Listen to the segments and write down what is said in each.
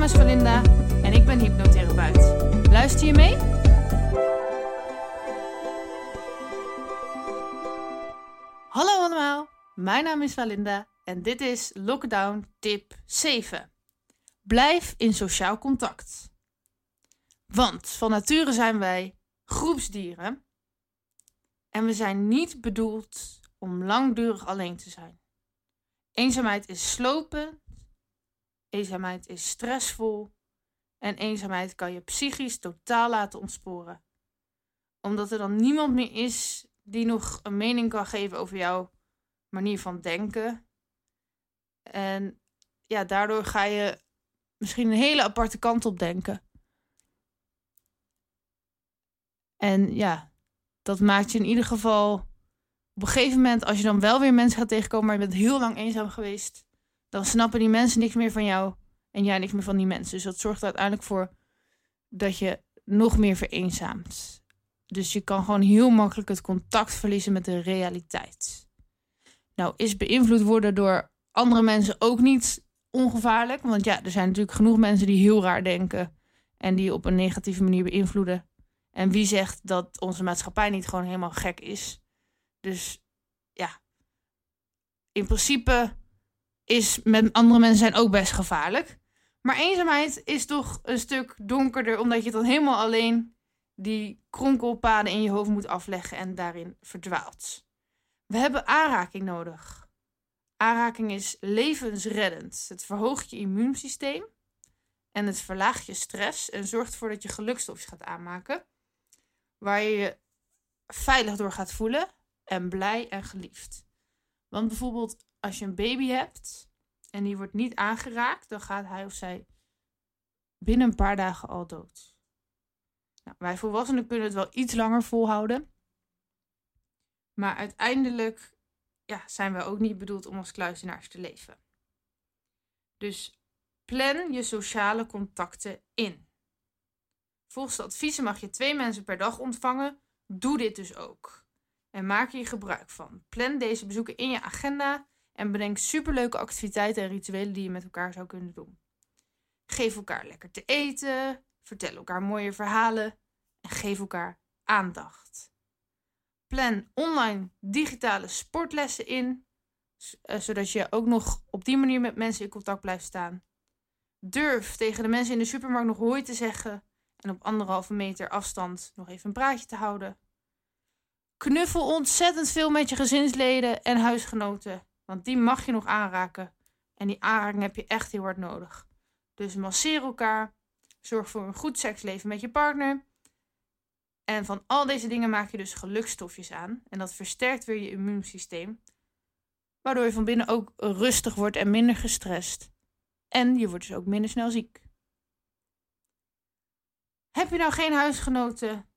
naam is Valinda en ik ben hypnotherapeut. Luister je mee? Hallo allemaal, mijn naam is Valinda en dit is Lockdown tip 7. Blijf in sociaal contact. Want van nature zijn wij groepsdieren en we zijn niet bedoeld om langdurig alleen te zijn. Eenzaamheid is slopend, eenzaamheid is stressvol en eenzaamheid kan je psychisch totaal laten ontsporen. Omdat er dan niemand meer is die nog een mening kan geven over jouw manier van denken. En ja, daardoor ga je misschien een hele aparte kant op denken. En ja, dat maakt je in ieder geval op een gegeven moment, als je dan wel weer mensen gaat tegenkomen, maar je bent heel lang eenzaam geweest, dan snappen die mensen niks meer van jou en jij niks meer van die mensen. Dus dat zorgt er uiteindelijk voor dat je nog meer vereenzaamt. Dus je kan gewoon heel makkelijk het contact verliezen met de realiteit. Nou, is beïnvloed worden door andere mensen ook niet ongevaarlijk. Want ja, er zijn natuurlijk genoeg mensen die heel raar denken en die op een negatieve manier beïnvloeden. En wie zegt dat onze maatschappij niet gewoon helemaal gek is? Dus ja, in principe is met andere mensen zijn ook best gevaarlijk. Maar eenzaamheid is toch een stuk donkerder, omdat je dan helemaal alleen die kronkelpaden in je hoofd moet afleggen en daarin verdwaalt. We hebben aanraking nodig. Aanraking is levensreddend. Het verhoogt je immuunsysteem en het verlaagt je stress en zorgt ervoor dat je gelukstofjes gaat aanmaken, waar je je veilig door gaat voelen en blij en geliefd. Want bijvoorbeeld als je een baby hebt en die wordt niet aangeraakt, dan gaat hij of zij binnen een paar dagen al dood. Nou, wij volwassenen kunnen het wel iets langer volhouden. Maar uiteindelijk ja, zijn we ook niet bedoeld om als kluizenaars te leven. Dus plan je sociale contacten in. Volgens de adviezen mag je twee mensen per dag ontvangen. Doe dit dus ook. En maak hier gebruik van. Plan deze bezoeken in je agenda en bedenk superleuke activiteiten en rituelen die je met elkaar zou kunnen doen. Geef elkaar lekker te eten, vertel elkaar mooie verhalen en geef elkaar aandacht. Plan online digitale sportlessen in, eh, zodat je ook nog op die manier met mensen in contact blijft staan. Durf tegen de mensen in de supermarkt nog hoi te zeggen en op anderhalve meter afstand nog even een praatje te houden. Knuffel ontzettend veel met je gezinsleden en huisgenoten, want die mag je nog aanraken. En die aanraking heb je echt heel hard nodig. Dus masseer elkaar, zorg voor een goed seksleven met je partner. En van al deze dingen maak je dus gelukstofjes aan. En dat versterkt weer je immuunsysteem. Waardoor je van binnen ook rustig wordt en minder gestrest. En je wordt dus ook minder snel ziek. Heb je nou geen huisgenoten?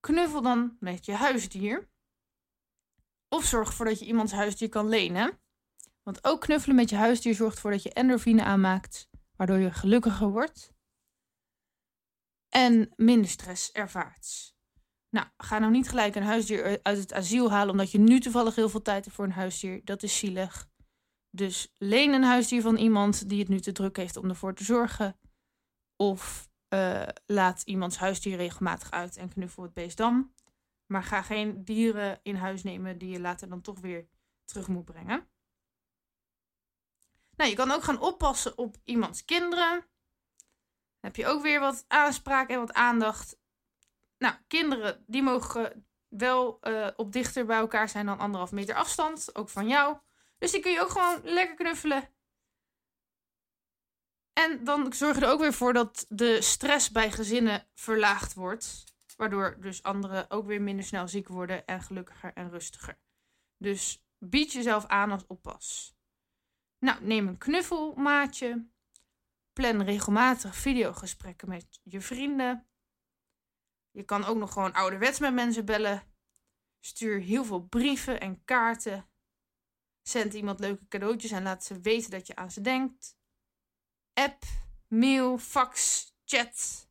Knuffel dan met je huisdier. Of zorg ervoor dat je iemands huisdier kan lenen. Want ook knuffelen met je huisdier zorgt ervoor dat je endorfine aanmaakt, waardoor je gelukkiger wordt en minder stress ervaart. Nou, ga nou niet gelijk een huisdier uit het asiel halen omdat je nu toevallig heel veel tijd hebt voor een huisdier. Dat is zielig. Dus leen een huisdier van iemand die het nu te druk heeft om ervoor te zorgen. Of uh, laat iemands huisdier regelmatig uit en knuffel het beest dan. Maar ga geen dieren in huis nemen die je later dan toch weer terug moet brengen. Nou, je kan ook gaan oppassen op iemands kinderen. Dan heb je ook weer wat aanspraak en wat aandacht. Nou, kinderen die mogen wel uh, op dichter bij elkaar zijn dan anderhalf meter afstand. Ook van jou. Dus die kun je ook gewoon lekker knuffelen. En dan zorg je er ook weer voor dat de stress bij gezinnen verlaagd wordt. Waardoor dus anderen ook weer minder snel ziek worden en gelukkiger en rustiger. Dus bied jezelf aan als oppas. Nou, neem een knuffelmaatje. Plan regelmatig videogesprekken met je vrienden. Je kan ook nog gewoon ouderwets met mensen bellen. Stuur heel veel brieven en kaarten. Zend iemand leuke cadeautjes en laat ze weten dat je aan ze denkt. App, mail, fax, chat.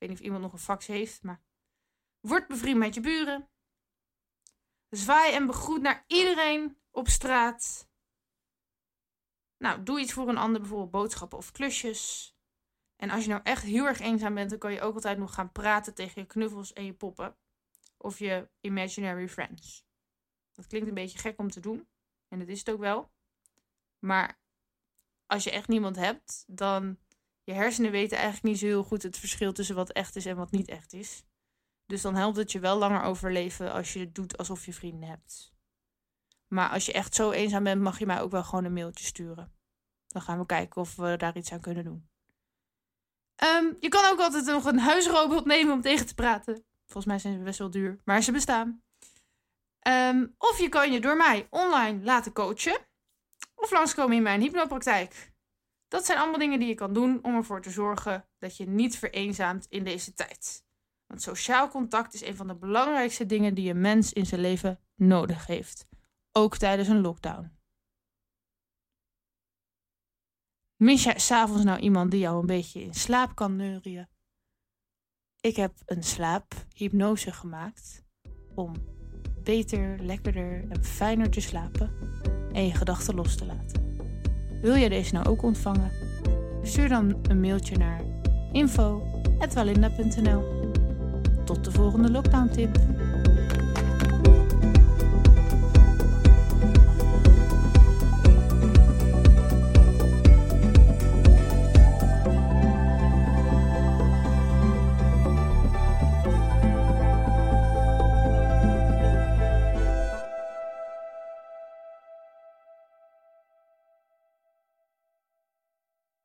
Weet niet of iemand nog een fax heeft, maar. Word bevriend met je buren. Zwaai en begroet naar iedereen op straat. Nou, doe iets voor een ander, bijvoorbeeld boodschappen of klusjes. En als je nou echt heel erg eenzaam bent, dan kan je ook altijd nog gaan praten tegen je knuffels en je poppen. Of je imaginary friends. Dat klinkt een beetje gek om te doen. En dat is het ook wel. Maar als je echt niemand hebt, dan je hersenen weten eigenlijk niet zo heel goed het verschil tussen wat echt is en wat niet echt is. Dus dan helpt het je wel langer overleven als je het doet alsof je vrienden hebt. Maar als je echt zo eenzaam bent, mag je mij ook wel gewoon een mailtje sturen. Dan gaan we kijken of we daar iets aan kunnen doen. Ehm, je kan ook altijd nog een huisrobot nemen om tegen te praten. Volgens mij zijn ze best wel duur, maar ze bestaan. Ehm, of je kan je door mij online laten coachen. Of langskomen in mijn hypnopraktijk. Dat zijn allemaal dingen die je kan doen om ervoor te zorgen dat je niet vereenzaamt in deze tijd. Want sociaal contact is een van de belangrijkste dingen die een mens in zijn leven nodig heeft. Ook tijdens een lockdown. Mis je s'avonds nou iemand die jou een beetje in slaap kan neurien? Ik heb een slaaphypnose gemaakt om beter, lekkerder en fijner te slapen en je gedachten los te laten. Wil jij deze nou ook ontvangen? Stuur dan een mailtje naar info.walinda.nl Tot de volgende lockdown tip.